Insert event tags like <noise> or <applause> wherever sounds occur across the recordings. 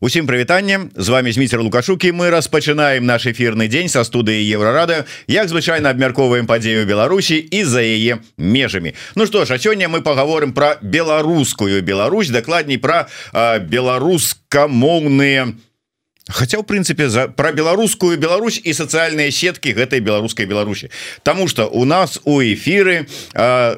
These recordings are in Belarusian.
Усім прывітанне з вами міцер лукашукі мы распачынаем наш эфірны дзень са студыі еўрарада як звычайна абмяркоўваем падзею Беларусі і за яе межамі Ну што ж а сёння мы паговорым про беларускую Беларусь дакладней про беларускамоўныя Хаця ў прынцыпе за пра беларускую Беларусь і сацыяльныя сеткі гэтай беларускай Беларусі Таму что у нас у эфиры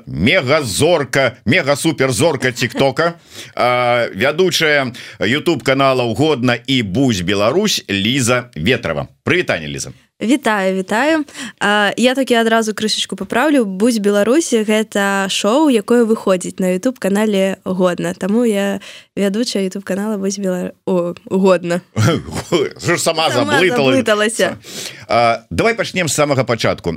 мегазорка мега суперзорка тиктока вядучая YouTube канала угодно і Бусь Беларусь Ліза ветрова. Прывітанне Ліза Вітаю вітаю. А, я такі адразу крышачку паправлю будь Беларусі гэта шоу якое выходзіць на YouTube канале годна Таму я вядучая YouTube канала будь бела годна <laughs> сама заблыталася. давай пачнем з самага пачатку.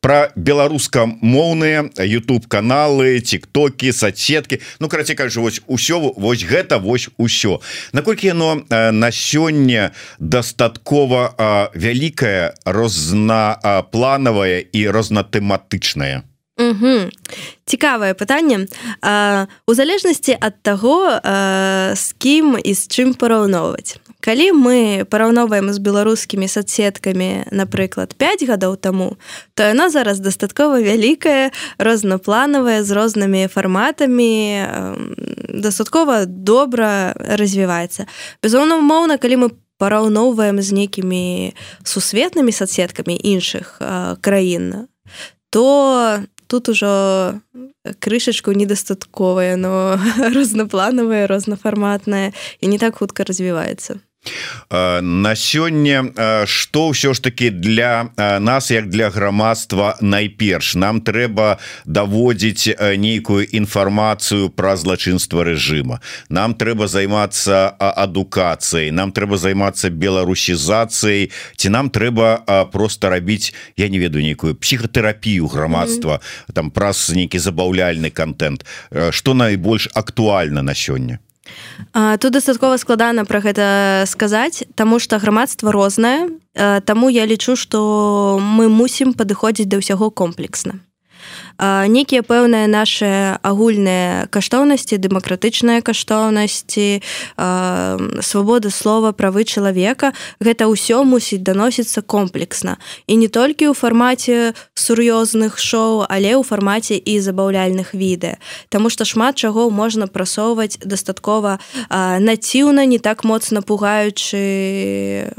Про беларуска-моўныя YouTube каналы тиктоки соцсетки Ну караці кажу вось усё вось гэта вось усё. Наколькі яно на сёння дастаткова вялікае рознапланавае і рознатэматычнае Угу. цікавае пытанне у залежнасці ад таго з кім і з чым параўноўваць калі мы параўноўваем з беларускімі соцсеткамі напрыклад 5 гадоў таму то яна зараз дастаткова вялікая рознапланавая з рознымі фарматамі дастаткова добра развіваецца безумоўна моўна калі мы параўноўваем з нейкімі сусветнымі соцсеткамі іншых краін то тут ужо крышачку недастатковая но <laughs> рознапланавая рознафарматная і не так хутка развіваецца на сёння что ўсё ж таки для нас як для грамадства найперш? Нам трэба даводзіць нейкую інфармацыю про злачынства режима нам трэба займацца адукацыяй. Нам трэба займацца беларусізацыяй. Ці нам трэба просто рабіць я не ведаю нейкую псіхатэрапію грамадства mm -hmm. там праз нейкі забаўляльны контент что найбольш актуальна на сёння тут дастаткова складана про гэта сказаць тому что грамадства рознае Таму я лічу что мы мусім падыходзіць да ўсяго комплексна нейкія пэўныя наши агульныя каштоўнасці дэмакратычныя каштоўнасці свабода слова правы чалавека гэта ўсё мусіць даносіцца комплексна. І не толькі ў фармаце сур'ёзных шоу але ў фармаце і забаўляльных відэа. Таму што шмат чаго можна прасоўваць дастаткова націўна не так моцна пугаючы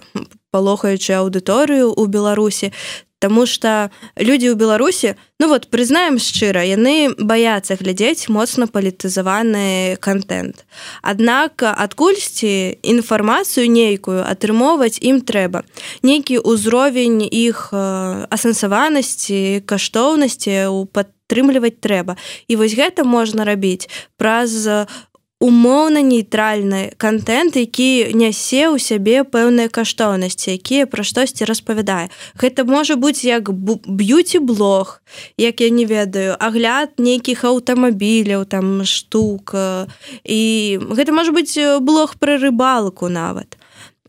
палохаючы аўдыторыю ў беларусі Таму что людзі ў беларусі ну вот прызнаем шчыра яны баяцца глядзець моцна палітызаваны контент. Аднак адкульсьці інфармацыю нейкую атрымоўваць ім трэба нейкі ўзровень іх асэнсаванасці каштоўнасці у падтрымліваць трэба і вось гэта можна рабіць праз умоўна нейтральны контент які нясе ў сябе пэўныя каштоўнасці якія пра штосьці распавядае. Гэта можа быць як б'юці блог як я не ведаю агляд нейкіх аўтамабіляў там штук і гэта можа быць блог пра рыбалку нават.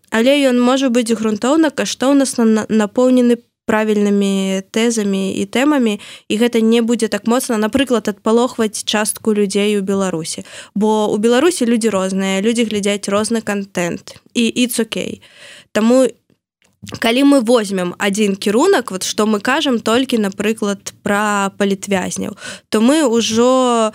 Але ён можа быць грунтоўна каштоўнасна напоўнены правільнымі тэзамі і тэмамі і гэта не будзе так моцна напрыклад адпалохваць частку людзей у беларусі. Бо у беларусі людзі розныя людзі глядзяць розны контент і іцукей Таму калі мы возьмем один кірунак вот что мы кажам толькі напрыклад про палітвязняў то мы ўжо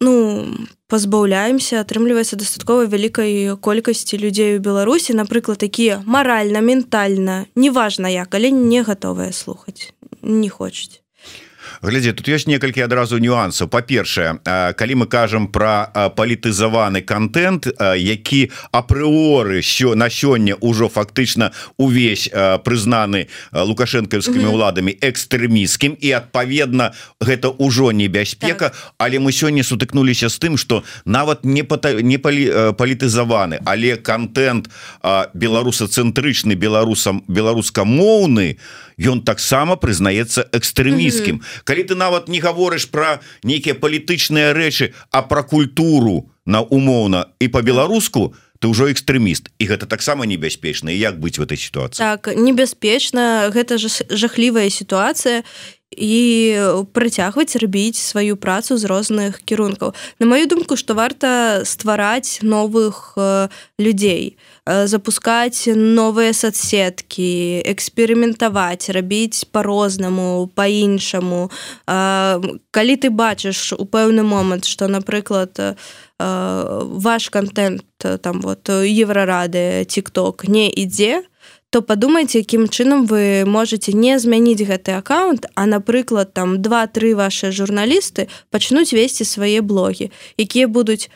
ну пазбаўляемся атрымліваецца дастаткова вялікай колькасці людзей у беларусі напрыклад такія маральна ментальна неважна як але не гатовыя слухаць не хочуць глядзе тут ёсць некалькі адразу нюансаў па-першае калі мы кажам про палітызаваны контент які апрыоры що на сёння ўжо фактычна увесь прызнаны лукашэнкаўскімі уладамі экстрэміскім і адпаведна гэта ўжо небяспека. Так. але мы сёння сутыкнуліся з тым что нават не пата... не палі... палітызаваны але контент беларусацэнтрычны беларусам беларускамоўны ён таксама прызнаецца экстрэміскім калі ты нават не гаворыш про нейкія палітычныя рэчы а про культуру на умоўна і по-беларуску ты ўжо экстрэміст. І гэта таксама небяспечна. Як быць в этой ситуации так небяспечна. Гэта ж жахлівая сітуацыя. І працягваць рабіць сваю працу з розных кірункаў. На маю думку што варта ствараць новых людзей запускаць новыя соцсеткі эксперыментаваць рабіць по-рознаму по-іншаму калі ты бачыш у пэўны момант што напрыклад ваш контент там вот еврорады тикток не ідзе то падумайце якім чынам вы можете не змяніць гэты аккаунт а напрыклад там два-тры ваши журналісты пачнуць весці свае блогі якія будуць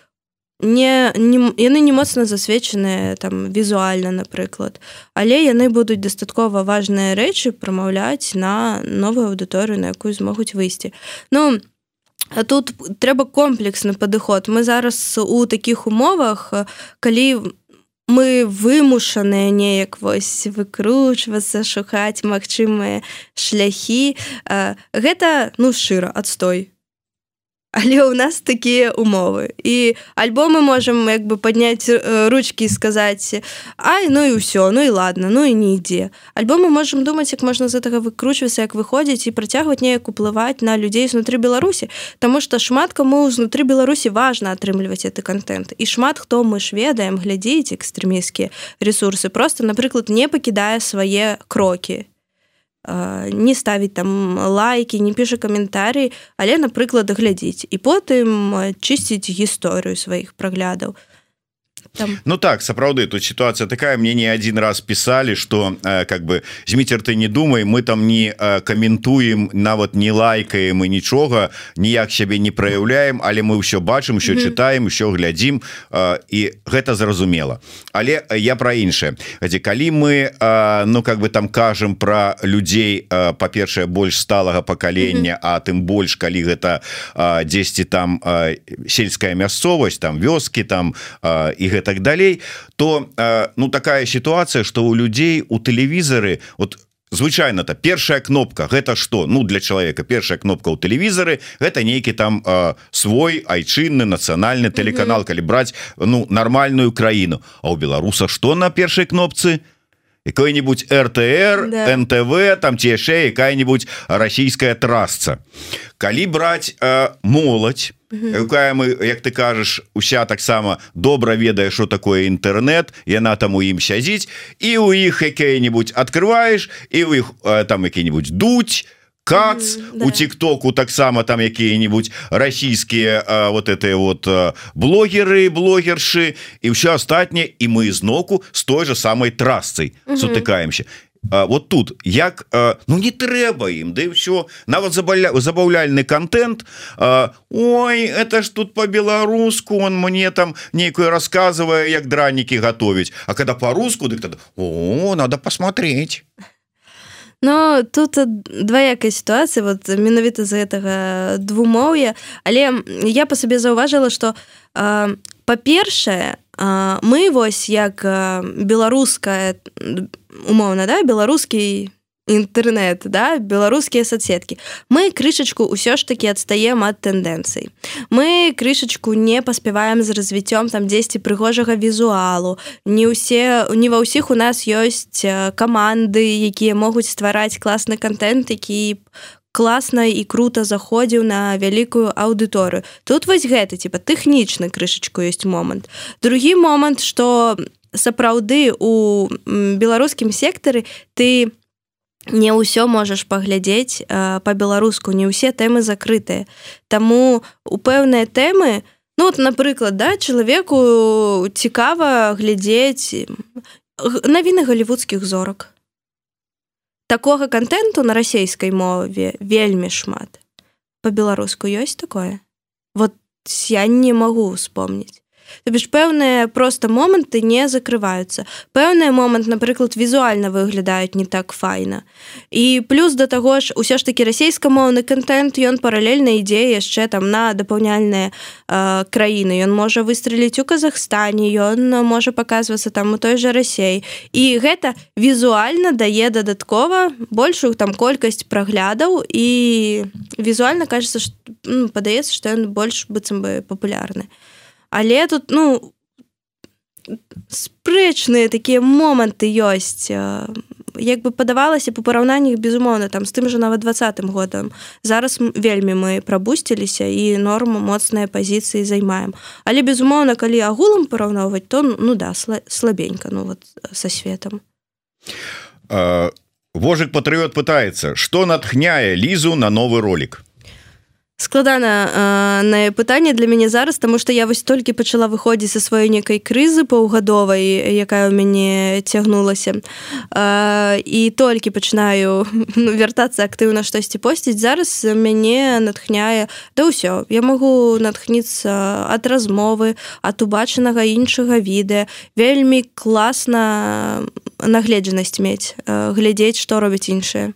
не, не яны не моцна засвечаныя там візуальна напрыклад але яны будуць дастаткова важныя рэчы прамаўляць на новую аўдыторыю на якую змогуць выйсці. Ну А тут трэба комплексны падыход. Мы зараз у такіх умовах, калі мы вымушаныя неяк вось выкручвацца шукаць магчымыя шляхі гэта ну шчыра адстой але ў нас такія умовы. І альбо мы можам як бы падняць ручки і сказаць Ай ну і ўсё ну і ладно ну і не ідзе альбо мы можемм думаць як можна з гэтага выкручвацца як выходзіць і працягваць неяк уплываць на людзей знутры беларусі Таму што шмат каму знутры беларусі важна атрымліваць гэты контент. І шмат хто мы ж ведаем глядзець экстрэміскія ресурсы просто напрыклад не пакідае свае крокі не ставіць там лайки не піша каментарый але напрыклад глядзіць і потым чысціць гісторыю сваіх праглядаў там. ну так сапраўды тут ситуация такая мне не один раз писали что э, как бы змитер ты не думай мы там не э, комментуем нават не лайкаем и нічога ніяк сябе не проявляем але мы ўсё бачым еще mm -hmm. читаем еще глядзім э, і гэта зразумела але я про іншае где калі мы э, ну как бы там кажем про людзей э, па-першае больш сталага поколения mm -hmm. а тым больш калі гэта э, 10 там э, сельская мясцовасць там вёскі там э, і гэта так далей то э, ну такая ситуация что у людей у тэлевізары вот звычайно то першая кнопка гэта что? Ну для человека першая кнопка у тэлевізары гэта нейкі там э, свой айчынны нацыянальны телеканал калі браць ну нормальную краіну а у беларуса что на першай кнопцы какой-нибудь ртр да. нтв там те яшчэ якая-нибудь расійская трасца калі браць э, моладзь якая мы як ты кажаш уся таксама добра ведае что такое інтэрнет яна там у ім сядзіць і у іх якія-нибудь открываешь і у іх там які-нибудь дуть кац mm, да. у тиктоку таксама там якія-нибудь расійскія вот это вот блогеры блогершы і все астатняе і мы зноку с той же самой трасцай mm -hmm. сутыкаемся. А, вот тут як ну не трэба ім да все нават забаля забаўляльны контент а, Ой это ж тут по-беларуску он мне там нейкую рассказывае як дранікі готовіць А когда по-руску дык тогда О надо посмотреть Но тут двоякая ситуация. Вот менавіта за гэтага двумоўя. Але я по сабе заўважыла что па-першае мы вось як беларуская умоўна да беларускі інтэрнет да беларускія соцсеткі мы крышачку ўсё ж таки адстаем ад тэндэнцый мы крышачку не паспяваем з развіццём там дзесьці прыгожага візуалу не ўсе не ва ўсіх у нас ёсць каманды якія могуць ствараць класны контент які класна і круто заходзіў на вялікую аўдыторыю. Тут вось гэта типа тэхнічны крышачку есть момант. Другі момант что сапраўды у беларускім сектары ты не ўсё можаш паглядзець по-беларуску не ўсе тэмы закрытыя Таму у пэўныя тэмы ну вот напрыклад да чалавеку цікава глядзець навіны галівудскіх зорак. Такога контенту на расійскай мове вельмі шмат. По-беларуску ёсць такое? Вот я не магу вспомніць Тобі ж пэўныя просто моманты не закрываюцца. Пэўны момант, напрыклад, візуальна выглядаюць не так файна. І плюс да таго ж усё ж такі расійскамоўны контент ён паралельна ідзе яшчэ там на дапаўняльныя э, краіны. Ён можа выстреліць у Казахстане, ён можа паказвацца там у той жа рассей. І гэта візуальна дае дадаткова большую там колькасць праглядаў і візуальна кажется, ну, падаецца, што ён больш быццам бы папулярны але тут ну спрэчныя такія моманты ёсць як бы падавалася па параўнаннях безумоўна там з тым же нават двадцатым годам зараз вельмі мы прабусціліся і норму моцныя пазіцыі займаем. Але безумоўна калі агулам параўноўваць то ну да слабенька ну вот со светом. Вожык патрыот пытается. Что натхняе лізу на новы ролик складана на пытанне для мяне зараз тому что я вось толькі пачала выходзіць са сваёй некай крызы паўгадовай якая ў мяне цягнулася. І толькі пачынаю <laughs> ну, вяртацца актыўна штосьці посціць. Зараз мяне натхняе да ўсё я магу натхніцца ад размовы ад убачанага іншага відэа. Вельмі класна нагледжанасць мець глядзець што робяць іншыя.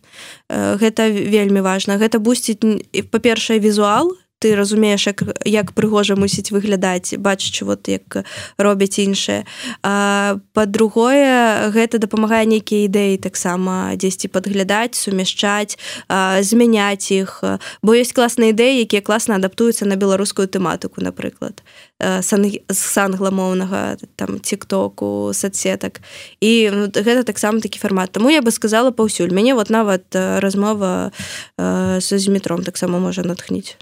Гэта вельмі важна. Гэта бусціць па-першае візуал ты разумееш як, як прыгожа мусіць выглядаць бачыць вот як робяць іншае па-другое гэта дапамагае нейкія ідэі таксама дзесьці падглядаць сумяшчаць змяняць іх. Бо ёсць класныя ідэі якія класна адаптуюцца на беларускую тэматыку напрыклад. Сан сангламоўнага там тиктоку соцсетак і ну, гэта таксама такі фармат. Таму я бы сказала паўсюль. Мяне вот нават размова са з метром таксама можа натхніць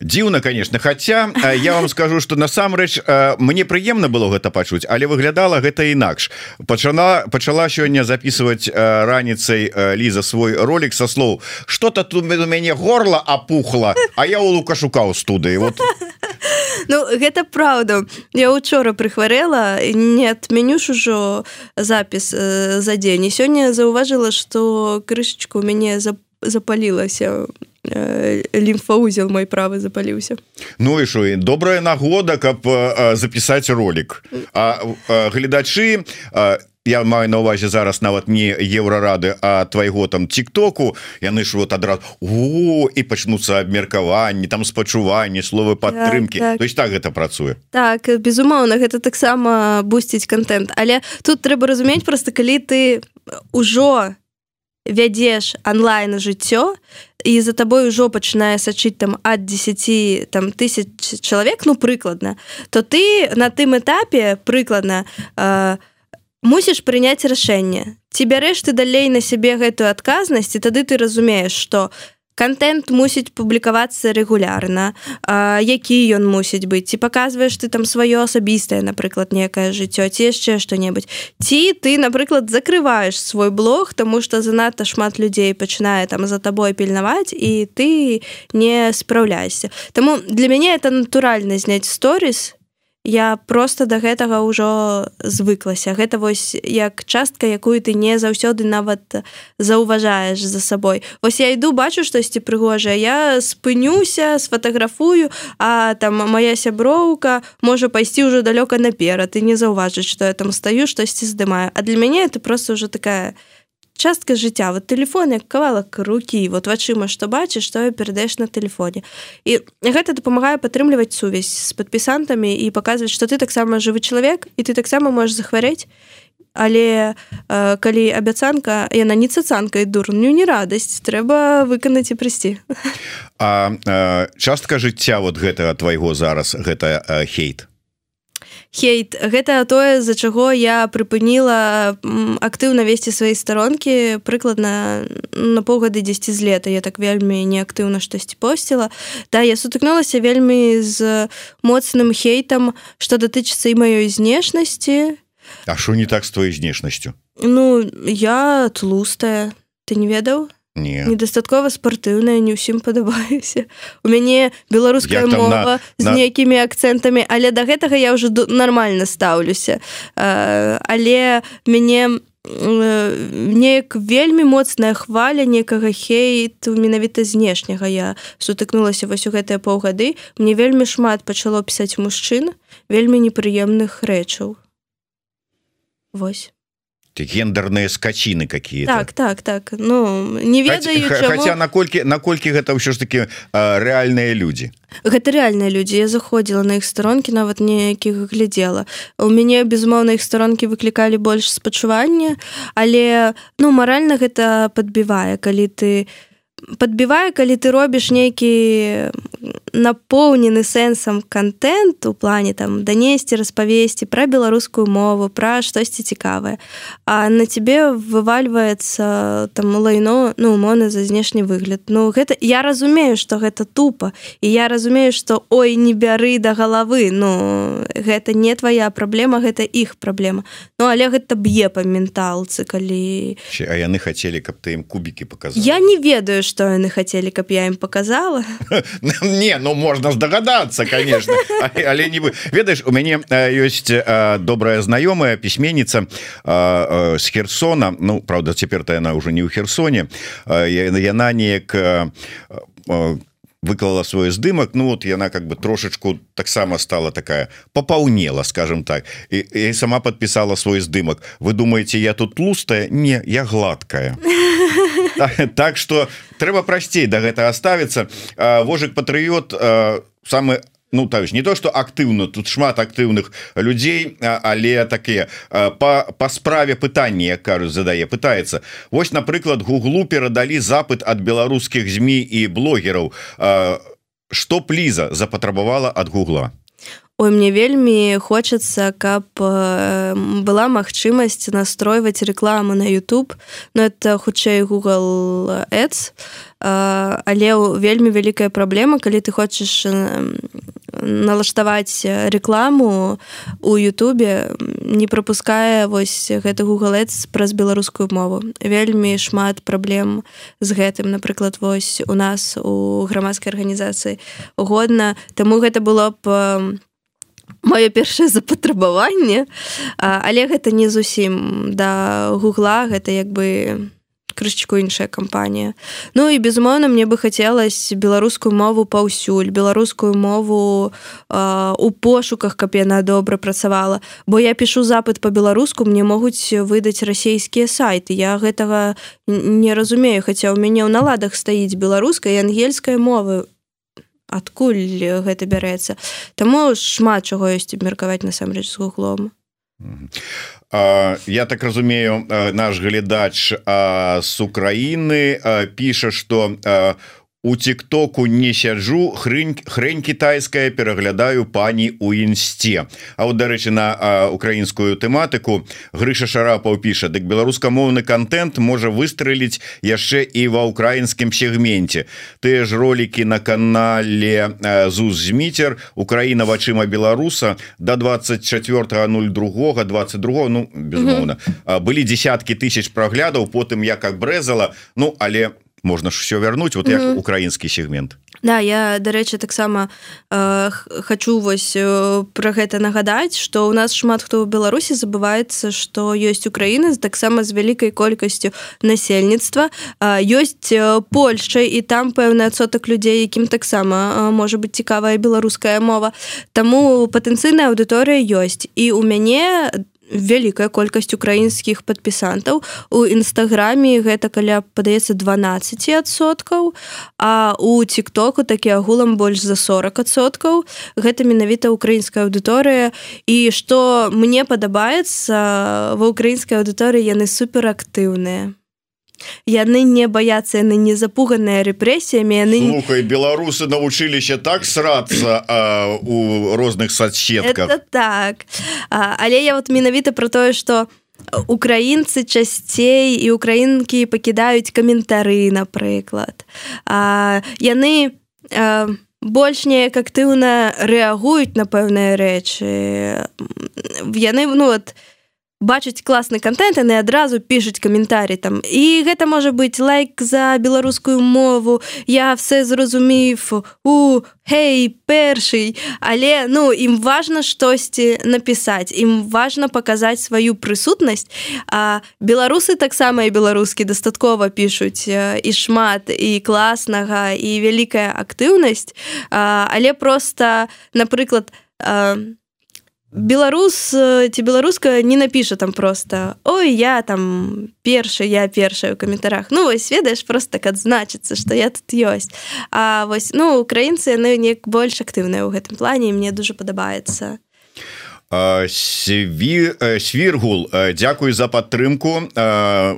дзіўна конечно хотя я вам скажу что насамрэч мне прыемна было гэта пачуць але выглядала гэта інакш. Пачала пачала сёння записывать раніцай ліза свой ролик со слоў что-то тут у мяне горла опухла а я у лукашука у студыі вот. <laughs> Ну гэта праўда. Я учора прыхварэла не адменюш ужо запіс за дзень. І сёння заўважыла что крышечку у мяне запалілася Э, лімфаузел мой правы запаліўся Ну і що добрая нагода каб запісаць ролик. А гледачы я маю на увазе зараз нават не еўрарады а твайго там тиктоку. Яны ж вот адразу О, і пачнуцца абмеркаванні там спачуванні словы падтрымки так, так. то есть так гэта працуе? Так безумоўна гэта таксама бусціць контент. Але тут трэба разумець просто калі ты ўжо вядзеш онлайн жыццё і за табой ужо пачынае сачыць там ад 10 там тысяч чалавек ну прыкладна то ты на тым этапе прыкладна э, мусіш прыняць рашэнне. Ці бярэш ты далей на сябе гэтую адказнасць і тады ты разумееш что ты контент мусіць публікавацца рэгулярна. Які ён мусіць быць? Ці паказваеш ты там сваё асабістае напрыклад некае жыццё ці яшчэ што-небудзь? Ці ты напрыклад закрываеш свой блог тому что занадта шмат людзей пачынае там за табой пільнаваць і ты не спраўляйся Таму для мяне это натуральна зняць сторис я просто до гэтага ўжо звыклася. Гэта вось як частка якую ты не заўсёды нават заўважаеш за сабой. Ось я іду бачу штосьці прыгожае я спынюся сфотаграфую а там моя сяброўка можа пайсці ўжо далёка наперад і не заўважыць что я там стаю штосьці здымаю. А для мяне это просто уже такая частка жыцця вот телефон як кавалак рукі вот вачыма што бачыш што перадаеш на телефоне і гэта дапамагае падтрымліваць сувязь з падпісантамі і паказваць што ты таксама жывы чалавек і ты таксама можаш захварэць але э, калі абяцанка яна не цацанкай дурню не радасць трэба выканаць і прыйсці а э, частка жыцця вот гэтага твайго зараз гэта э, хейт хейт. Гэта тое з-за чаго я прыпыніла актыўна весці свае старонкі прыкладна на паўгады 10 з лета. Я так вельмі неактыўна штосьці посціла. Да я сутыкнулася вельмі з моцным хейтам што датычыцца і маёй знешнасці. А що не так з твоей знешнасцю? Ну я тлустая. Ты не ведаў не недастаткова спартыўная не ўсім падабаюся у мяне беларуская мова на, з на... нейкімі акцэнтамі але да гэтага я ўжо нормально стаўлюся. Але мяне неяк вельмі моцная хваля некага хейт менавіта знешняга. Я сутыкнулася вось у гэтыя паўгады. Мне вельмі шмат пачало пісаць мужчын вельмі непрыемных рэчаў. Вось гендерныя скачины какие так так так. Ну не ведаю хотя, хотя наколькі наколькі гэта ўсё ж таки рэальныя люди. Гэта рэальныя людзі я заходзіла на іх старонкі нават неякіх глядзела у мяне безумоўна іх старонкі выклікалі больш спачування але ну маральна гэта подбівае калі ты подбівае калі ты робіш нейкі напоўнены сэнсам контент у плане там данесці распавесці пра беларускую мову пра штосьці цікавае а на тебе вывальваецца там лайно ну умоўна за знешні выгляд Ну гэта я разумею что гэта тупо і я разумею что ой не бяры да галавы Ну гэта не твоя праблема гэта іх праблема Ну але гэта б'е па менталцы калі а яны хацелі каб ты ім кубікі показал я не ведаю что яны хацелі каб я ім показала. <laughs> Не ну можна здагадацца конечно. <laughs> Але не вы ведаеш у мяне ёсць добрая знаёмая пісьменніца з херсона. Ну правда цяпер-то яна уже не ў херсоне. Яна неяк выклала свой здымак Ну вот яна как бы трошечку таксама стала такая попаўнела скажем так. І, і сама подпісала свой здымак Вы думаете я тут тлустая не я гладкая <laughs> <laughs> так что трэба прасцей до да гэтага ставіцца вожык патрыот самы ну то есть не то что актыўна тут шмат актыўных людзей але такія по по справе пытання кажу задае пытается Вось напрыклад гуглу перадалі запыт от беларускіх змі і блогераў. Что пліза запатрабавала от гугла Ой, мне вельмі хочется каб э, была магчымасць настройваць рекламу на YouTube. Но это хутчэй Google ads. Э, але вельмі вялікая праблема калі ты хочаш э, налаштаваць рекламу у Ютубе не пропускае вось гэты Google ads праз беларускую мову. Вельмі шмат праблем з гэтым. Напрыклад вось у нас у грамадскай арганізацыі годна. Таму гэта было б маё першае запатрабаванне. Але гэта не зусім да гугла гэта як бы крышечку іншая кампанія. Ну і безумоўна мне бы хацелось беларускую мову паўсюль беларускую мову а, у пошуках каб яна добра працавала. Бо я пишу запыт по-беларуску мне могуць выдаць расійскія сайты. Я гэтага не разумею хаця ў мяне ў наладах стаіць беларускай ангельскай мовы адкуль гэта бярэцца? Таму шмат чаго ёсць абмеркаваць насамрэч з гуглом. Я так разумею наш глядач з Украіны піша што у у тиктоку не сяджу хрень хрень китайская пераглядаю пані у інсте А вот дарэчы на украінскую тэматыку Грыша шарапаў піша дык беларускамоўны контент можа выстреліць яшчэ і ва ўкраінскім сегменте тыя ж ролики на канале зуз зміцер Украіна вачыма беларуса до 24.02 22 ну безумоўна. Mm -hmm. былі десяткі тысяч праглядаў потым я как брэзала Ну але по можна ж все вярнуть вот як mm -hmm. украінскі сегмент. Да я дарэчы таксама э, хочу вось э, про гэта нагадаць что у нас шмат хто ў Беларусі забываецца что ёсць Украіны таксама з вялікай колькасцю насельніцтва. Э, ёсць э, Польшча і там пэўны адсотак людзей якім таксама э, можа быть цікавая беларуская мова. Таму патэнцыйная аўдыторыя ёсць. І у мяне до вялікая колькасць украінскіх падпісантаў. У нстаграме гэта каля падаецца 12соткаў а у тиктоку такі агулам больш за 40соткаў гэта менавіта украінская аўдыторыя. І што мне падабаецца ва украінскай аўдыторыі яны суперактыўныя яны не баяцца яны не запуганыя рэпрэсіямі яны Слухай, беларусы навучыліся так срацца у розных соцсетках так. А, але я вот менавіта про тое что украінцы часцей і украінкі пакідаюць каментары напрыклад а, яны а, больш неяк актыўна рэагуюць на пэўныя рэчы яны ну вот не бачыць класны контент яны адразу пішуць каментарі там. І гэта можа быць лайк за беларускую мову я все зразумею у хей першый але ну ім важна штосьці напісаць ім важна паказаць сваю прысутнасць. А беларусы таксама і беларускі дастаткова пішуць і шмат і класнага і вялікая актыўнасць. Але просто напрыклад на беларус ці беларуска не напіша там просто Ой я там першы я першая у каментарах Ну вось ведаеш просто так адзначыцца что я тут ёсць А вось ну украінцы яны неяк больш актыўныя ў гэтым плане мне дуже падабаецца сві свіргул Дякую за падтрымку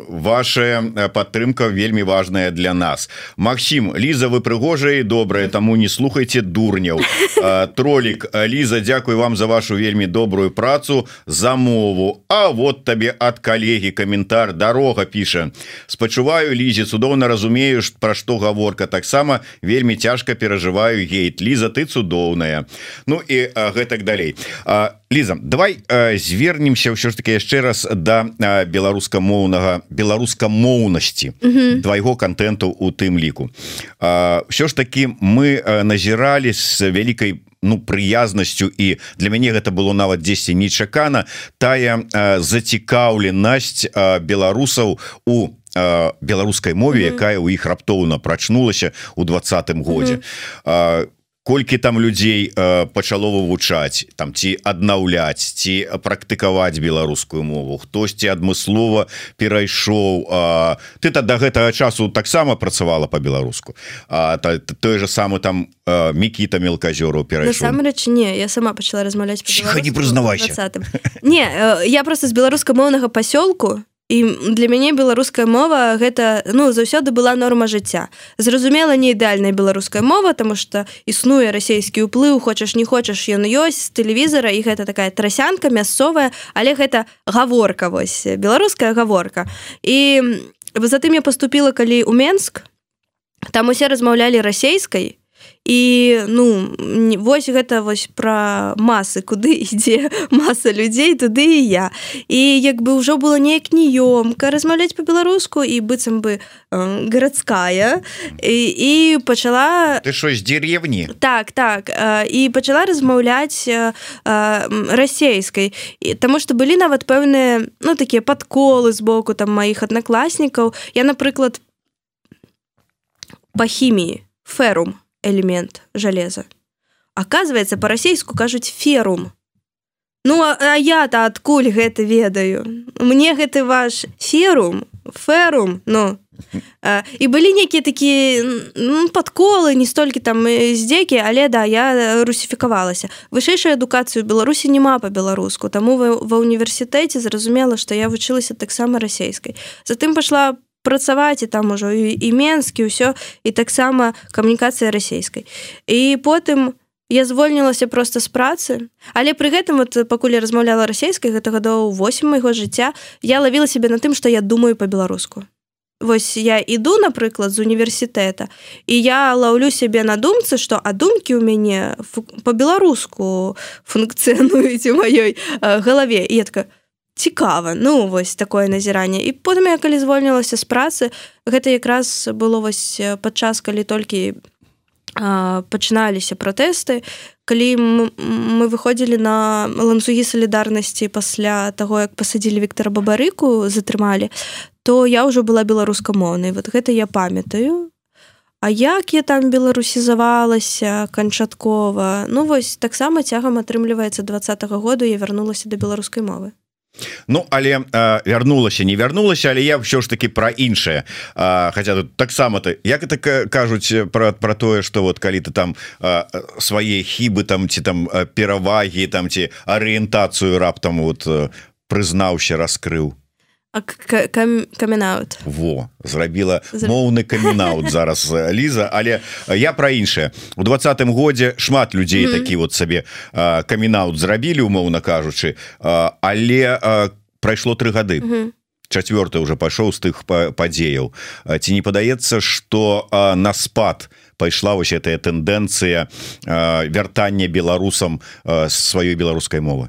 ваша падтрымка вельмі важная для нас. Максім Ліза вы прыгожая і добрая таму не слухайте дурняў тролік Ліза Дякую вам за вашу вельмі добрую працу за мову. А вот табе ад калегі каментар дарога піша спачуваю лізе цудоўна разумею пра што гаворка таксама вельмі цяжка перажываю гейт. Ліза ты цудоўная. Ну і гэтак далей Ліза давай звернемся ўсё ж таки яшчэ раз да беларускамоўнага беларускамоўнасці твайго контенту у тым ліку. Все ж таки мы назіралі з вялікай ну прыязнасцю і для мяне гэта было нават 10 нечакана тая зацікаўленасць беларусаў у беларускай мове якая у іх раптоўна прачнулася у двадцатым годзе. А колькі там людзей э, пачало вывучаць там ці аднаўляць ці практыкаваць беларускую мову хтосьці адмыслова перайшоў э, ты то да гэтага часу таксама працавала по-беларуску А та, той же самы там э, мікіта мелказёру перайшоўрэч не я сама пачала размаўляць не прызнавайся. не э, я просто з беларускамоўнага пасёлку і для мяне беларуская мова гэта ну заўсёды была норма жыцця. Зразумела не ідэальная беларуская мова тому что існуе расійскі ўплыў хочаш не хочаш ён ёсць з тэлевізара і гэта такая трасянка мясцовая але гэта гаворка вось беларуская гаворка. І затым я поступила калі у Менск там усе размаўлялі расейскай і ну вось гэта вось пра масы куды <laughs> ідзе маса людзей туды і я. І як бы ўжо было неяк неёмка размаўляць по-беларуску і быццам бы э, гарадская і, і пачала ты що з деревні? Так так э, і пачала размаўляць э, расейскай. Таму што былі нават пэўныя ну такія падколы з боку там маіх аднакласнікаў. Я напрыклад па хіміі ферум элемент железа. Оказывается, по-расейску кажуць ферум. Ну а, а я-то адкуль гэта ведаю. Мне гэты ваш ферум, ферум, ну. А, і былі нейкія такія ну, падколы, не столькі там здзекі, але да я русіфікавалася. Вышэйшую адукацыю Беларусі няма па-беларуску, таму ва, ва універсітэце зразумела, што я вучылася таксама расейскай. Затым пайшла працаваць і там ужо і менскі ўсё і таксама камунікацыя расійскай. І потым я звольнілася просто з працы але пры гэтым вот пакуль я размаўляла расійскай гэта гадоў 8 майго жыцця я лавіла себе на тым што я думаю по-беларуску Вось я іду напрыклад з універсітэта і я лаўлю сябе на думцы што а думкі ў мяне по-беларуску функцыянуюць у маёй галаве. І я такая цікава. Ну вось такое назіранне. І потым я калі звольнілася з працы гэта якраз было вось падчас калі толькі пачыналіся пратэсты калі мы выходзілі на ланцугі салідарнасці пасля таго як пасадзілі Віктора бабарыку затрымалі то я ўжо была беларускамоўнай. Вот гэта я памятаю. А як я там беларусізавалася канчаткова? Ну вось таксама цягам атрымліваецца двадцатого году я вярнулася да беларускай мовы Ну але вярнулася не вярнулася але я ўсё ж таки про іншае. Хотя тут таксама ты як это кажуць про про тое что вот калі ты там свае хібы там ці там перавагі там ці арыентацыю раптам вот прызнаўся раскрыў каменаут во зрабіла моўны каменаут зараз Ліза. Але я пра іншае у двадцатым годзе шмат людзей mm -hmm. такі вот сабе каменаут зрабілі умоўна кажучы але прайшло тры гады mm -hmm четверты уже пайшоў з тых падзеяў ці не падаецца что на спад пайшла вось этая тэндэнцыя вяртання беларусам сваёй беларускай мовы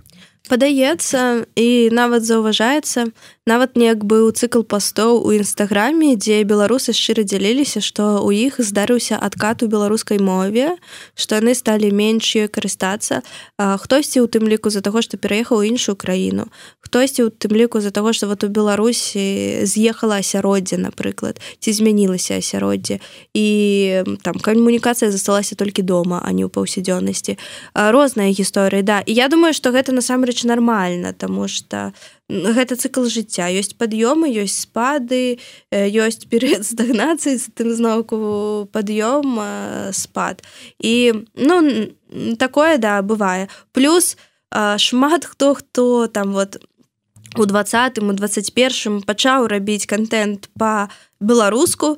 падаецца і нават заўважаецца нават неяк быў цыкл пастоў у нстаграме дзе беларусы шчыра дзяліліся што ў іх здарыўся адкат у беларускай мове што яны сталі менш ёй карыстацца. Хтосьці у тым ліку за таго што пераехаў у іншую краіну. Хтосьці у тым ліку за таго што вот у беларусі з'ехала асяроддзе напрыклад ці змянілася асяроддзе. І там камунікацыя засталася толькі дома а не ў паўсядзённасці. Розныя гісторыі да. І я думаю што гэта насамрэч нармальна тому что гэта цыкл жыцця. Ёсць пад'ёмы ёсць спады ёсць перыяд <laughs> стагнацыі з тым зноўку пад'ём спад. І ну такое да бывае. Плюс шмат хто хто там вот у двадцатым у 21 пачаў рабіць контент по беларуску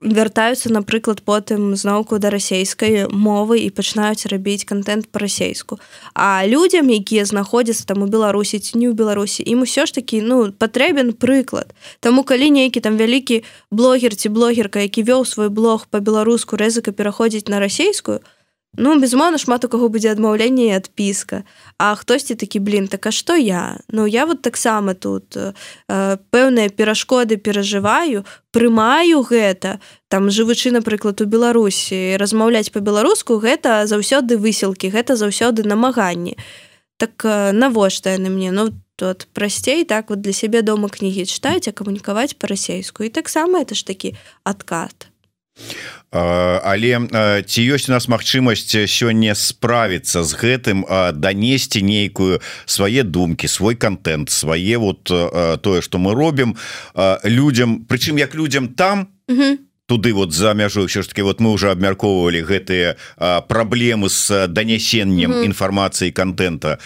вяртаюцца напрыклад потым зноўку да расейскай мовы і пачынаюць рабіць контент по-расейску а людям якія знаходзяцца там у беларусі ці не ў беларусі ім усё ж такі ну патрэбен прыклад. Таму калі нейкі там вялікі блогер ці блогерка які вёў свой блог по-беларуску рызыка пераходзіць на расейскую то Ну безумоўна шмат у каго будзе адмаўленне і адпіска. А хтосьці такі блин так а што я? Ну я вот таксама тут э, пэўныя перашкоды перажываю прымаю гэта. Там жывучы напрыклад у беларусі размаўляць по-беларуску гэта заўсёды высілкі гэта заўсёды намаганні так э, навошта яны мне? Ну тут прасцей так вот для сябе дома кнігі чытаюць а камунікаваць па-расейску. І таксама это ж такі адкат але ці ёсць у нас магчымасць сёння справіцца з гэтым данесці нейкую свае думкі свой контент свае вот тое что мы робім людям прычым як людям там туды вот за мяжу ўсё ж таки вот мы уже абмяркоўвалі гэтыя праблемы с данясеннем інфармацыі контента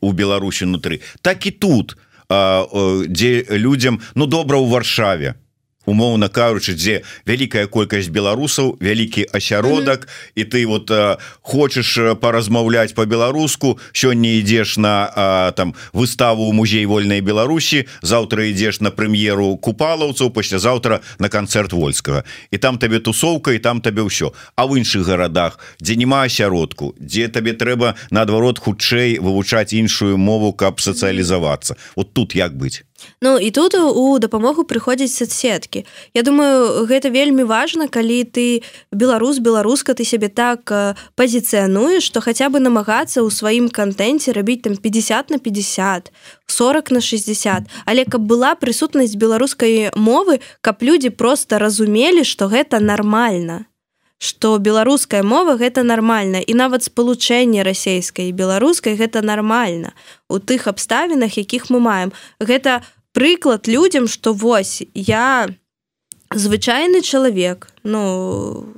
у Беларусі унутры так і тут дзе людям ну добра у варшаве умоўна кажучы дзе вялікая колькасць беларусаў вялікі асяродак mm -hmm. і ты вот а, хочаш паразмаўляць по-беларуску сёння ідзеш на а, там выставу у музей вольнай Беларусі заўтра ідзеш на прэм'еру купалаўцаў паслязаўтра на канцэрт вольскага. І там табе тусоўка і там табе ўсё. А в іншых гарадах дзе няма асяродку дзе табе трэба наадварот хутчэй вывучаць іншую мову каб сацыялізавацца. Вот тут як быць Ну і тут у дапамогу прыходзяць соцсеткі. Я думаю гэта вельмі важна калі ты беларус беларуска ты сябе так пазіцыянуеш што хаця бы намагацца ў сваім кантэнце рабіць там 50 на 50 40 на 60 але каб была прысутнасць беларускай мовы каб людзі просто разумелі што гэта нармальна что беларуская мова гэта нармальна і нават спалучэнне расійскай і беларускай гэта нармальна. У тых абставінах якіх мы маем. Гэта прыклад людям что вось я звычайны чалавек ну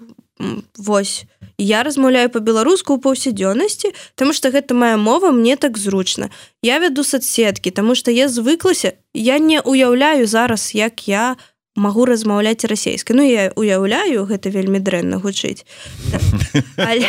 вось я размаўляю по-беларуску ў паўсядзённасці тому что гэта моя мова мне так зручна. Я вяду соцсеткі тому что я звыклася я не уяўляю зараз як я у магу размаўляць расейскай Ну я уяўляю гэта вельмі дрэнна гучыць. Але,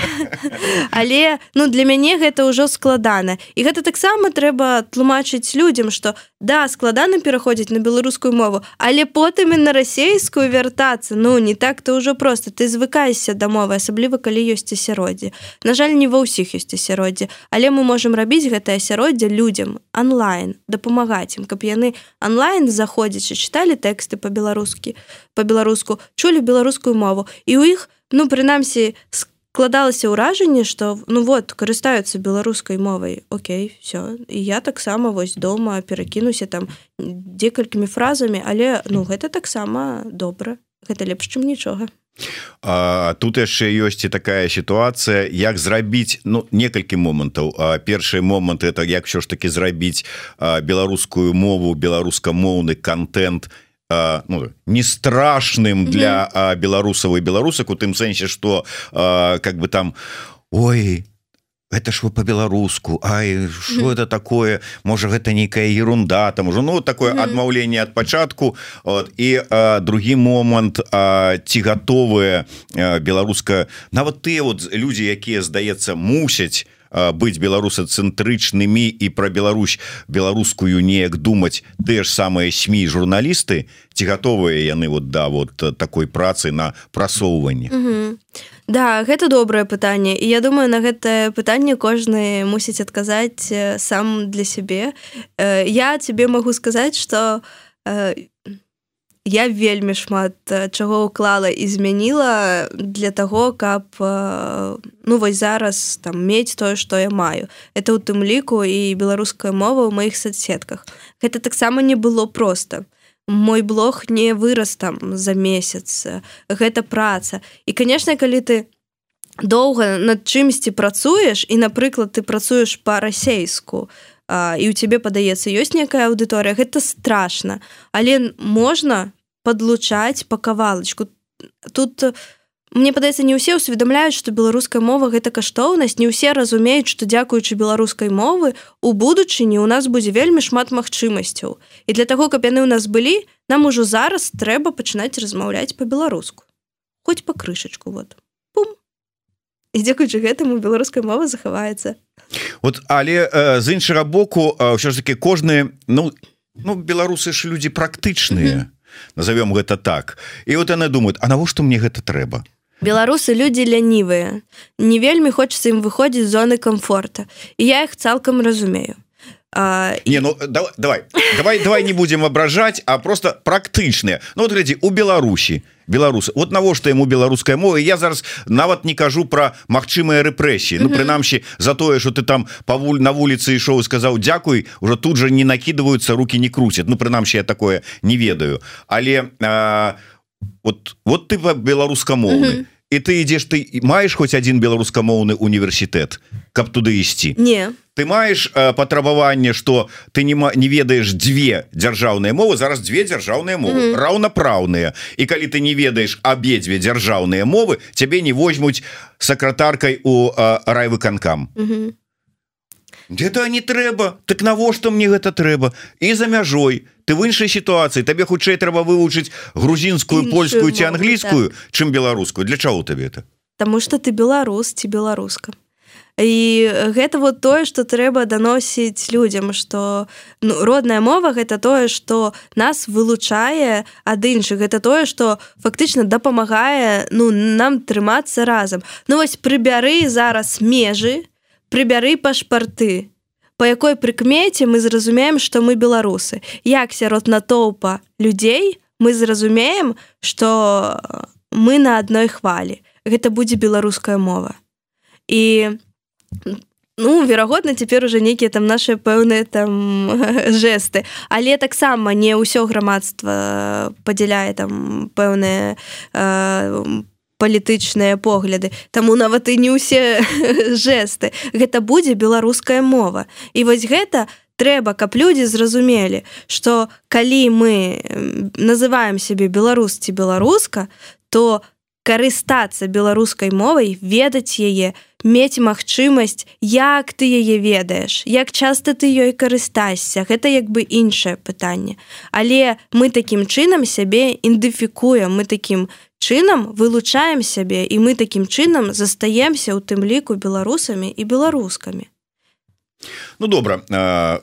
але ну для мяне гэта ўжо складана. І гэта таксама трэба тлумачыць людям что да складана пераходзіць на беларускую мову але потым і на расейскую вяртацца ну не так-то ўжо просто ты звыкаешся да мовы асабліва калі ёсць асяроддзе. На жаль не ва ўсіх ёсць асяроддзе. Але мы можемм рабіць гэтае асяроддзе людям онлайн дапамагаць ім каб яны онлайн заходзячы чыталі тэксты по-беларуску по-беларускі по-беларуску чулі беларускую мову. І у іх ну прынамсі складалася ўражанне что ну вот карыстаюцца беларускай мовай Окей все і я таксама вось дома перакінуся там некалькімі фразамі але ну гэта таксама добра гэта лепш чым нічога. А, тут яшчэ ёсць і такая сітуацыя як зрабіць ну некалькі момантаў. Першы момант это як що ж таки зрабіць беларускую мову беларускамоўны контент ну, не страшным для mm -hmm. беларусаў і беларусак у тым сэнсе что как бы там ой это ж вы по-беларуску Ай что это такое можа гэта нейкая ерунда там уже ну такое адмаўленне ад пачатку от, і а, другі момант ці гатовыя беларуска нават тыя вот людзі якія здаецца мусяць быць беларусацэнтрычнымі і пра Беларусь беларускую неяк думаць тыя ж самыя сМ журналісты ці гатовыя яны вот да вот такой працы на прасоўванне mm -hmm. Да гэта добрае пытанне. І я думаю на гэтае пытанне кожны мусіць адказаць сам для сябе. Я тебе магу сказаць что я вельмі шмат чаго ўклала і змяніла для того каб ну вось зараз там мець тое што я маю. Это ў тым ліку і беларуская мова ў маіх соцсетках гэта таксама не было просто мой блог не вырас там за месяц. Гэта праца. І конечно калі ты доўга над чымсьці працуеш і напрыклад ты працуеш па-расейску і у цябе падаецца ёсць некая аўдыторыя гэта страшна але можна подлучаць па кавалачку тут Мне падаецца не ўсе ўсведамляюць што беларуская мова гэта каштоўнасць не ўсе разумеюць што дзякуючы беларускай мовы у будучыні у нас будзе вельмі шмат магчымасцяў. І для таго каб яны ў нас былі нам ужо зараз трэба пачынаць размаўляць по-беларуску. Хоць па крышачку вот і дзякуючы гэтаму беларуская мова захаваецца вот але э, з іншага боку ўсё ж таки кожны ну ну беларусы ж людзі практычныя mm -hmm. назовём гэта так. І вот яны думают А навошта мне гэта трэба? Беларусы люди лянівыя не вельмі хочется ім выходзіць зоны комфорта. І я их цалкам разумею а, не ну давай давай. Давай, давай не будем абражаць а просто практычныя Ну вот глядзі у Беларусі беларусы вот навошта ему беларуская мова я зараз нават не кажу про магчымыя рэпрэсіі Ну прынамсі за тое что ты там павуль на вуліцы ішоў сказаў Дякуй уже тут же не накидываются руки не крутят. Ну прынамсі я такое не ведаю. Але а, вот вот ты беларускамоўны і ты ідзеш ты маеш хоць один беларускамоўны універсітэт каб туды ісці? Не. Ты маеш э, патрабаванне что ты не не ведаеш дзве дзяржаўныя мовы зараз дзве дзяржаўныя мовы mm -hmm. раўнапраўныя. І калі ты не ведаеш абедзве дзяржаўныя мовы цябе не возьмуць сакратаркай у э, райвыканкам. Mm -hmm. где-то не трэба. Так навошта мне гэта трэба? І за мяжой ты в іншай сітуацыі. Табе хутчэй трэба вывучыць грузінскую польскую ці англійскую так. чым беларускую. Для чаго табе это Таму что ты беларус ці беларуска. І гэта вот тое что трэба даносіць людям что ну, родная мова гэта тое что нас вылучае ад іншых. Это тое что фактычна дапамагае ну нам трымацца разам. Ну вось прыбяры зараз межы прыбяры пашпарты по якой прыкмеце мы зразумеем что мы беларусы? Як сярод натоўпа людзей мы зразумеем что мы на адной хвалі? Гэта будзе беларуская мова. І ну верагодна цяпер уже нейкія там наши пэўныя там <laughs> жесты але таксама не ўсё грамадства падзяляе там пэўныя по палітычныя погляды. Таму нават і не ўсе <laughs> жесты гэта будзе беларуская мова. І вось гэта трэба каб людзі зразумелі что калі мы называем сябе беларус ці беларуска то карыстацца беларускай мовай ведаць яе мець магчымасць як ты яе ведаеш як часта ты ёй карыстайся гэта як бы іншае пытанне. Але мы такім чынам сябе ідэнтыфікуем мы такім чынам вылучаем сябе і мы такім чынам застаемся ў тым ліку беларусамі і беларускамі. Ну добра а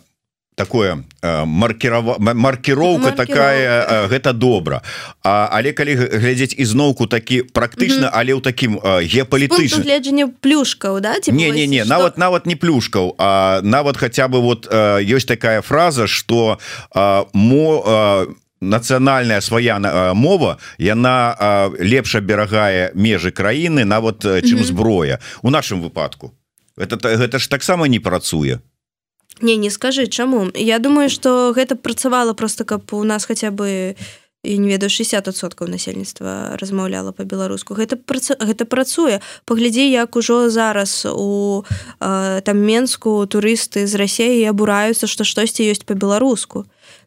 такое маркірова маркіроўка такая гэта добра. А, але калі глядзець ізноўку такі практычна але ў такім геапалітычным гледжанне плюшкаў да не не не нават нават не плюшкаў а нават хаця бы вот ёсць такая фраза что мо нацыянальная свая мова яна лепш аберагае межы краіны нават чым зброя. У нашым выпадку. Это гэта ж таксама не працуе. Не не скажи чаму? Я думаю что гэта працавала просто каб у нас хотя бы і не ведаю 60соткаў насельніцтва размаўляла по-беларуску гэта праца, гэта працуе. Паглядзі як ужо зараз у э, там менску турысты з рассеі абураюцца што штосьці ёсць по-беларуску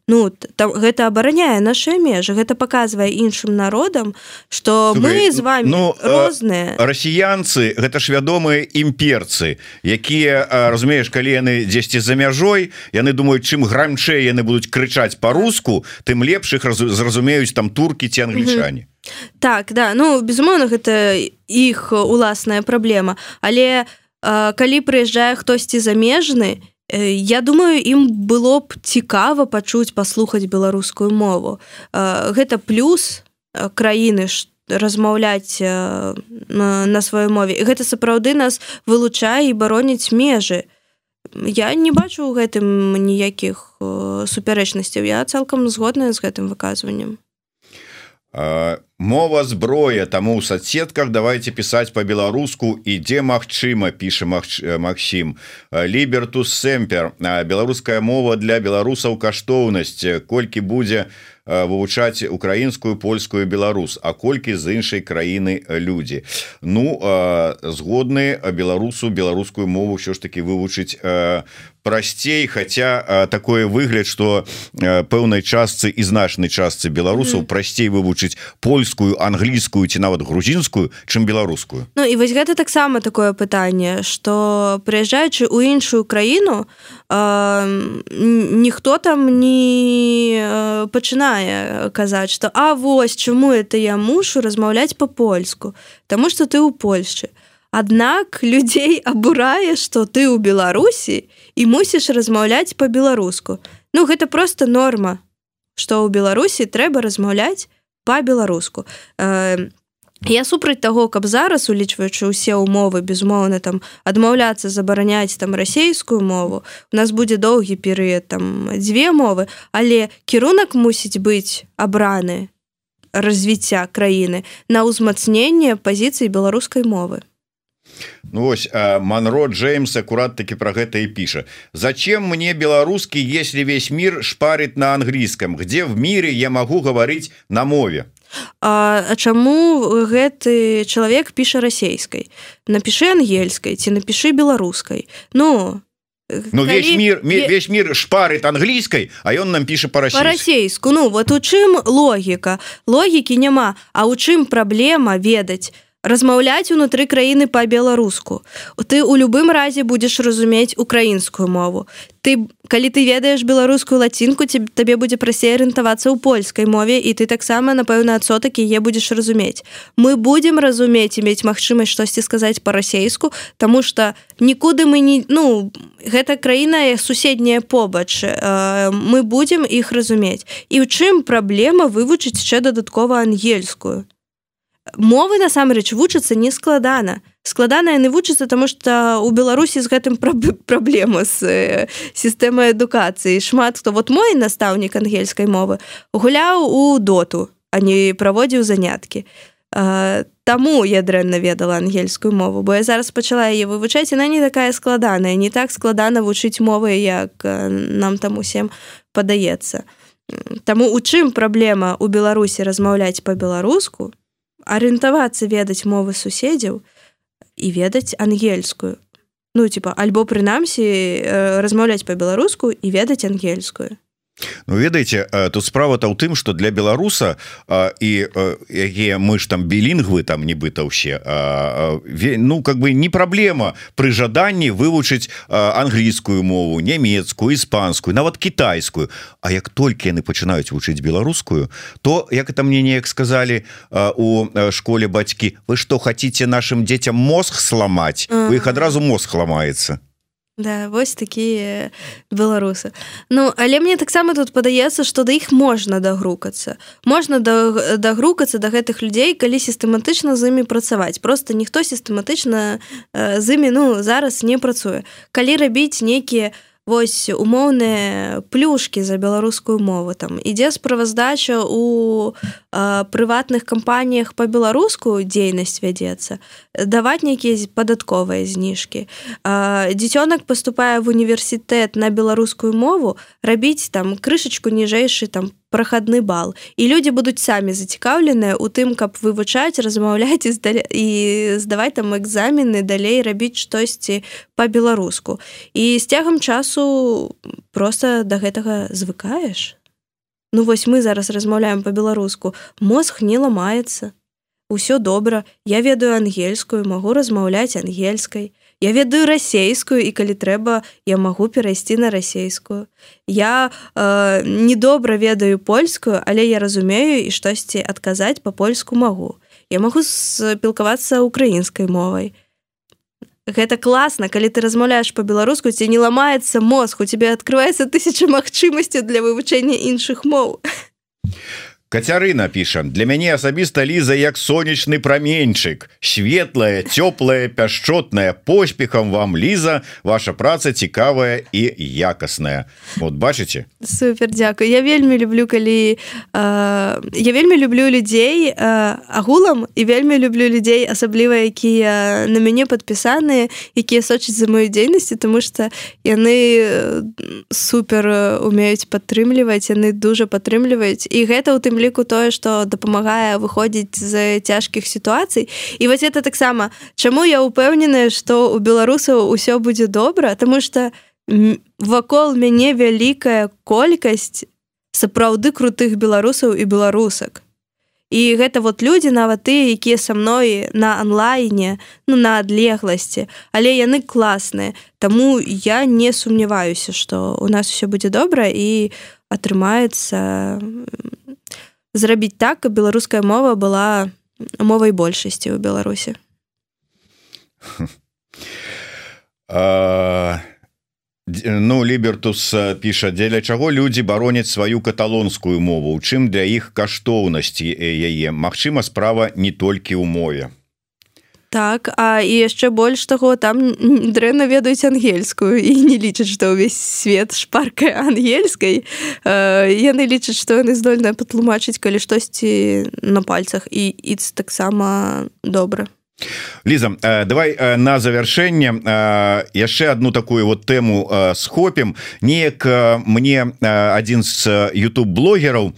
ну там гэта абараняе наши межы гэта показвае іншым народам что мы з вами ну, розныя. расіянцы гэта ж вядомыя імперцы якія разумееш калі яны дзесьці за мяжой яны думаюць чым грамчэй яны будуць крычаць по-руску тым лепшых зразумеюць там туркі ці англічане. Так да ну безумоўна гэта іх уласная праблема. Але калі прыязджае хтосьці замежны то Я думаю ім было б цікава пачуць паслухаць беларускую мову. Гэта плюс краіны размаўляць на сваёй мове. Гэта сапраўды нас вылучае і бароніць межы. Я не бачу ў гэтым ніякіх супярэчнасцяў. Я цалкам згодная з гэтым выказваннем мова зброя таму ў соцсетках давайте пісаць по-беларуску ідзе Мачыма піша Макссім лібертус сэмпер. Беларуская мова для беларусаў каштоўнасць. Колькі будзе вывучаць украінскую польскую беларус а колькі з іншай краіны людзі. Ну згодны беларусу беларускую мову ўсё ж таки вывучыць прасцей хотя такое выгляд что пэўнай частцы і значнай частцы беларусаў mm прасцей вывучыць польскую англійскую ці нават грузінскую чым беларускую. Ну і вось гэта таксама такое пытанне что прыязджаючы у іншую краіну ніхто там не пачынае казаць что А вось чаму это я мушу размаўляць по-польску Таму что ты у Польшчы Аднак <laughs> людзей абурае что ты у Беларусі і мусіш размаўляць по-беларуску Ну гэта просто норма что ў Беларусі трэба размаўляць по-беларуску э, Я супраць таго каб зараз улічваючы ўсе умовы безумоўна там адмаўляцца забараняць там расейскую мову у нас будзе доўгі перыяд там дзве мовы але кірунак мусіць быць абраны развіцця краіны на ўзмацненне пазіцыі беларускай мовы Ну вось Манро Джеймс акурат таки про гэта і піша. Зачем мне беларускі если весь мир шпарит на англійском где в мире я могу говорить на мове? А, а чаму гэты чалавек піша расейскай? Напиши ангельскай ці напиши беларускай. Ну Ну калі... весь мир весь мир шпарит англійскай а ён нам піша по-расейску Ну вот у чым логіка? Логікі няма. А у чым праблема ведаць размаўляць унутры краіны па-беларуску. Ты у любым разе будзеш разумець украінскую мову. Ты калі ты ведаеш беларускую лацінку табе будзе прасей арыентавацца ў польскай мове і ты таксама напэўна адсотак яе будзеш разумець. Мы будзем разумець і мець магчымасць штосьці сказаць па-расейску Таму что нікуды мы не ну гэта краіна суседняя побач мы будзем іх разумець. І ў чым праблема вывучыць яшчэ дадаткова ангельскую мовы насамрэч вучацца не складана яны вучацца тому что у беларусі з гэтым праблема <laughs> з э, сістэмай адукацыі шмат хто вот мой настаўнік ангельскай мовы гуляў у доту не праводзіў заняткі Таму я дрэнна ведала ангельскую мову бо я зараз пачала яе вывучаць она не такая складаная. Не так складана вучыць мовы як нам там усім падаецца. Таму у чым праблема у беларусі размаўляць по-беларуску арыентавацца ведаць мовы суседзяў і ведаць ангельскую. Ну типа альбо прынамсі э, размаўляць по-беларуску і ведаць ангельскую Ну ведаеце тут справа-то ў тым что для беларуса і якія мы ж там білінгвы там нібыта ўсе ну как бы не праблема пры жаданні вывучыць англійскую мову нямецкую іспанскую нават кітайскую. А як толькі яны пачынаюць вучыць беларускую то як это мне неяк сказали у школе бацькі вы что хотите нашим дзецям мозг сламаць? У іх адразу мозг ламаецца Да, вось такія беларусы. Ну але мне таксама тут падаецца што да іх можна дагрукацца. Можна дагрукацца да гэтых людзей калі сістэматычна з імі працаваць. Просто ніхто сістэматычна з імі ну зараз не працуе. Калі рабіць нейкія вось умоўныя плюшки за беларускую мову там ідзе справаздача у э, прыватных кампаніях по-беларуску дзейнасць вядзецца даваць нейкія падатковыя зніжкі. Дзіцёнак поступае в універсітэт на беларускую мову рабіць там крышачку ніжэйшы там по прахадны бал. І людзі будуць самі зацікаўленыя у тым каб вывучаць размаўляць <laughs> і і здаваць там экзамены далей рабіць штосьці по-беларуску і з цягам часу просто до да гэтага звыкаеш. Ну вось мы зараз размаўляем по-беларуску мозг не ламаецца. Усё добра. Я ведаю ангельскую магу размаўляць ангельскай Я ведаю расейскую і калі трэба я магу перайсці на расейскую. Я э, недобра ведаю польскую, але я разумею і штосьці адказаць па-польску магу. Я магу спілкавацца украінскай мовай. Гэта класна, калі ты размаўляеш па-беларуску, ці не ламаецца мозг, у цябе адкрываецца тысяча магчымасцяў для вывучэння іншых моў. Кацярына піша для мяне асабіста ліза як сонечны праменьчык. Светлая цёплая пяшчотная поспехам вам ліза ваша праца цікавая і якасная. Вот бачыце? Супер дзякую. Я вельмі люблю калі э, я вельмі люблю людзей э, агулам і вельмі люблю людзей асабліва якія на мяне падпісаныя якія сочаць за мою дзейнасці тому что яны супер умеюць падтрымліваць яны дуже падтрымліваюць. І гэта у тым ліку тое што дапамагае выходзіць з цяжкіх сітуацый. І вось это таксама. Чаму я упэўненая што у беларусаў усё будзе добра? Тому что вакол мяне вялікая колькасць сапраўды крутых беларусаў і беларусак. І гэта вот людзі нават ты якія са мной на онлайне ну на адлегласці. Але яны класныя. Таму я не сумняваюся что у нас все будзе добра і атрымаецца зрабіць так каб беларуская мова была мовай большасці ў беларусі. <laughs> Ну лібертус піша дзеля чаго людзі бароняць сваю каталонскую мову? У чым для іх каштоўнасці яе? Мачыма справа не толькі ў мове Так а і яшчэ больш таго там <laughs> дрэнна ведаюць ангельскую і не лічаць што ўвесь свет шпаркай ангельскай яны лічаць што яны здольныя патлумачыць калі штосьці на пальцах. І іц таксама добра Ліза давай на завяршэнне яшчэ одну такую вот тэму схопім. Неяк мне адзін з YouTube блогераў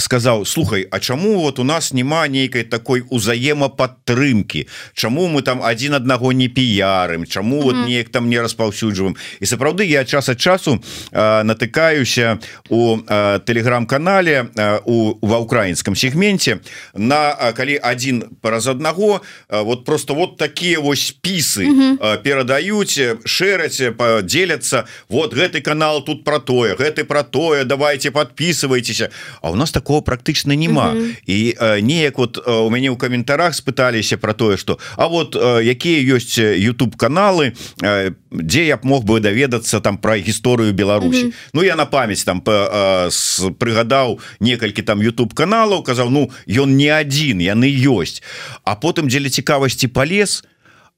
сказаў слухай А чаму вот у нас няма нейкай такой узаемападтрымки Чаму мы там один аднаго не піярым? Чаму mm -hmm. вот неяк там не распаўсюджваем? І сапраўды я час ад часу натыкаюся у телеграм-канале у ва украінском сегменте на калі один праз аднаго вот просто вот такие вось спісы перадаюць шэраць поделяцца вот гэты канал тут про тое гэты про тое давайте подписывайтеся А у нас такого практычна няма і неяк вот у мяне ў каментарах спыталіся про тое что А вот якія ёсць YouTube каналы дзе я б мог бы даведацца там про гісторыю Беларусі Ну я на памяць там прыгадаў некалькі там YouTube каналаў казаў Ну ён не адзін яны ёсць а потым дзеля цікавасці полез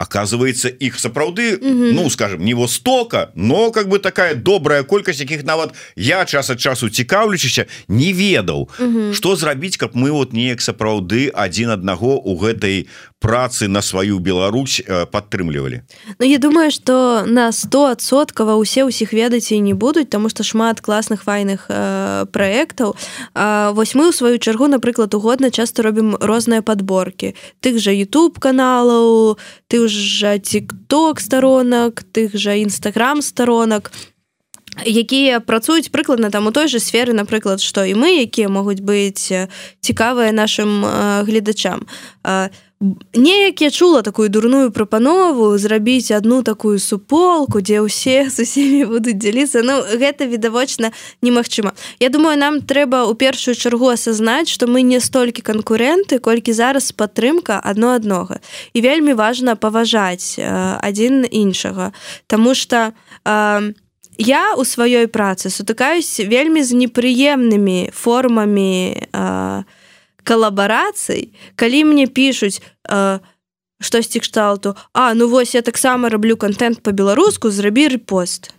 оказывается их сапраўды mm -hmm. ну скажем не востока но как бы такая добрая колькасць якіх нават я час ад часу цікаўлючыся не ведаў mm -hmm. что зрабіць каб мы вот неяк сапраўды один аднаго у гэтай працы на сваю Беларусь э, падтрымлівалі Ну я думаю что на 100соткава усе ўсіх ведаць і не будуць тому что шмат класных файных э, проектаў вось мы у сваю чаргу напрыклад угодна часто робім розныя подборки. Тых жа YouTube каналаў ты уже тикток сторонак тых жа нстаграм сторонак якія працуюць прыкладна там у той же сферы напрыклад што і мы якія могуць быць цікавыя нашим э, гледачам. Неяк я чула такую дурную прапанову зрабіць одну такую суполку дзе ўсе з усімі будуць дзяліцца. Ну гэта відавочна немагчыма. Я думаю нам трэба у першую чаргу асазнаць што мы не столькі канкурэнты колькі зараз падтрымка адно аднога. І вельмі важна паважаць адзін іншага. Таму что э, я у сваёй працы сутыкаюсь вельмі з непрыемнымі формамі э, калабарацый. Калі мне пишутць э, штосьці кшталту А ну вось я таксама раблю контент по-беларуску зрабі рэпост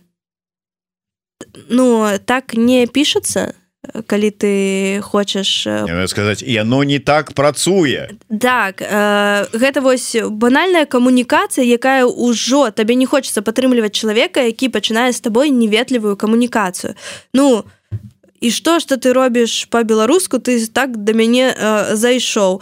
Ну так не пішацца калі ты хочаш сказаць яно не так працуе. Так э, гэта вось банальная камунікацыя якая ўжо табе не хочется падтрымліваць чалавека які пачынае з табой неветлівую камунікацыю. Ну і што што ты робіш по-беларуску ты так да мяне э, зайшоў.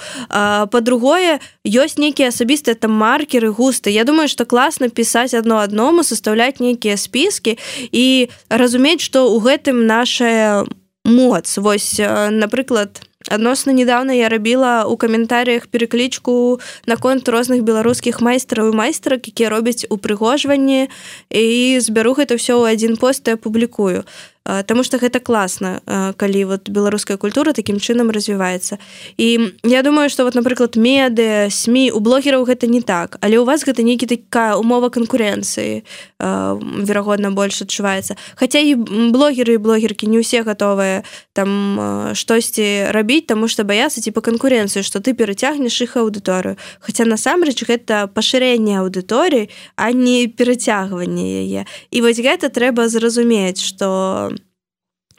По-другое ёсць нейкія асабістыя там маркеры густы. Я думаю что класна пісаць одно адному составляць нейкія спіски і разумець что у гэтым нашая моц вось э, напрыклад адносна недавно я рабіла у каментарыях переклічку наконт розных беларускіх майстраў і майстрак якія робяць упрыгожванні і збяру гэта ўсё ў адзін пост і апублікую Таму што гэта класна калі вот беларуская культура такім чынам развіваецца. І я думаю что вот напрыклад меды сМ у блогераў гэта не так але у вас гэта нейкі такая умова канкурэнцыі верагодна больш адчуваецца. Хаця і блогеры і блогеркі не ўсе гатовыя там штосьці рабіць таму што баяцца ці па канкурэнцыі што ты перацягнеш іх аўдыторыю. Хаця насамрэч гэта пашырэнне аўдыторыі а не перацягванне яе. І вось гэта трэба зразумець что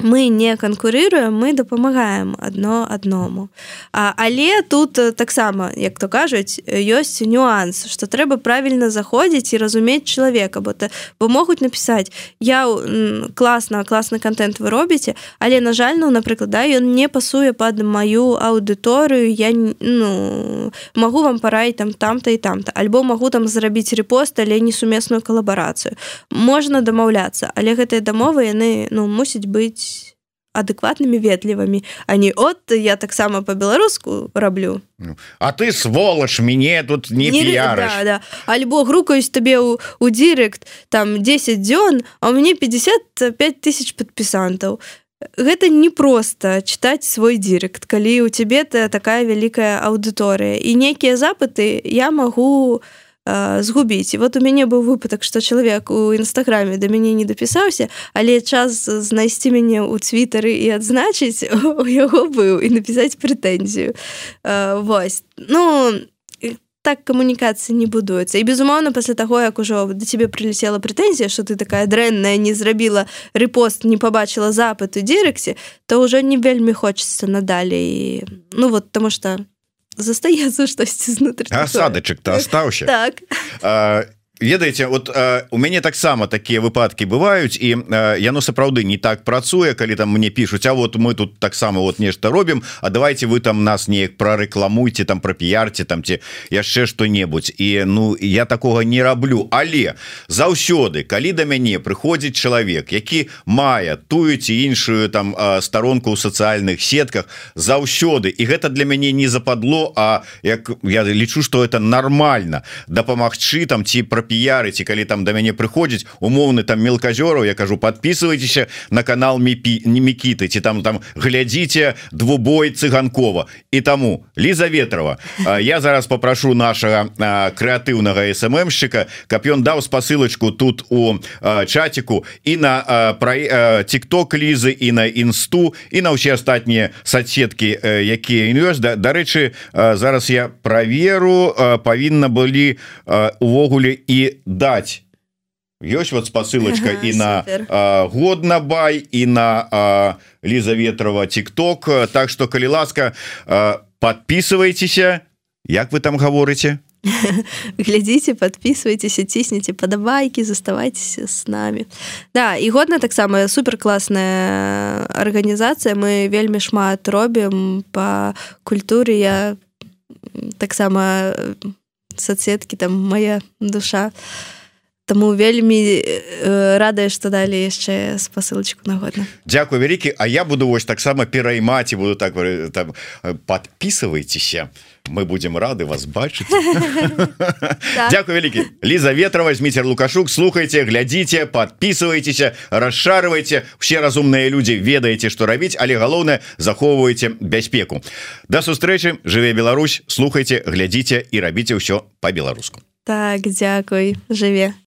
мы не канкурыруем мы дапамагаем одно адному а, але тут э, таксама як то кажуць ёсць нюанс что трэба правильно заходзіць і разумець чалавека бо то бо могуць напісаць я класна класны контент вы робіце але на жаль ну напрыклад да ён не пасуе под маю аўдыторыю я ну могу вам параіць там там-то і там-то альбо могу там зрабіць репост але не сумесную калабарацыю. Можна дамаўляцца але гэтыя дамовы яны ну мусіць быць адэкватнымі ветлівымі а не от я таксама по-беларуску раблю ну, А ты сволач мяне тут не, не да, да. альбо грукаюсь табе у, у директ там 10 дзён а у мяне 55 тысяч подпісантаў гэта не просто читать свой директ калі у цябе такая вялікая аўдыторыя і нейкія запыты я могу у згубіць вот у мяне быў выпадак што чалавек у нстаграме да мяне не дапісаўся але час знайсці мяне ў цвітары і адзначыць у яго быў і напісаць прэтэнзію Вось ну так камунікацыі не будуецца і безумоўна пасля таго як ужо да цябе прылецела прэтэнзія што ты такая дрэнная не зрабіла рэпост не пабачыла запыт у дырексе то ўжо не вельмі хочацца надалей ну вот таму что застаецца <laughs> штосьці знутры асадачык то астаўся <laughs> так. А, ведаеце вот э, у мяне таксама такія выпадки бываюць і э, яно сапраўды не так працуе калі там мне пишутць А вот мы тут таксама вот нешта робім А давайте вы там нас неяк прарэкламуйте там про піярце там ці яшчэ что-небудзь і ну я такого не раблю. Але заўсёды калі да мяне прыходзіць чалавек які мае тую ці іншую там э, старонку ў сацыяльных сетках заўсёды і гэта для мяне не западло А як я лічу что это нормально дапамагчы там ці про піярыць і калі там да мяне прыходзіць умоўны там мелказёраў я кажу подписывайтеся на канал міпі не мікіты ці там там глядзіце двубой цыганкова і таму Ліза ветрова. Я зараз попрошу нашага крэатыўнага сммщика каб ён даў спасылочку тут у чатику і на пра тикток лізы і на інсту і на ўсе астатнія соцсеткі якія ёсць. Да, дарэчы зараз я праверу павінна былі увогуле і і даць ёсць вот спасылочка ага, і на годна бай і на Ліза ветрова тикток Так что калі ласка подписывайтеся Як вы там гаворыце? <laughs> Глядзіце подписывайтеся цісніце падабайкі заставайтеся с нами Да і годна таксама супер класная арганізацыя. Мы вельмі шмат робім по культуры. Я таксама соцсеткі там моя душа. Таму вельмі э, радая што далі яшчэ спасылочку нагодна Дякую вялікі А я буду вось таксама пераймаць і буду так там подписывайтеся мы будем рады вас бачыць <laughs> <laughs> Дякую вялікі Ліза ветра возьміце лукашук. Слухайте глядзіце подписывайтеся расшарвайте все разумныя людзі ведаеце што рабіць але галоўнае захоўваеце бяспеку. Да сустрэчы жыве Беларусь. Слухайте глядзіце і рабіце ўсё по-беларуску так дзякуй жыве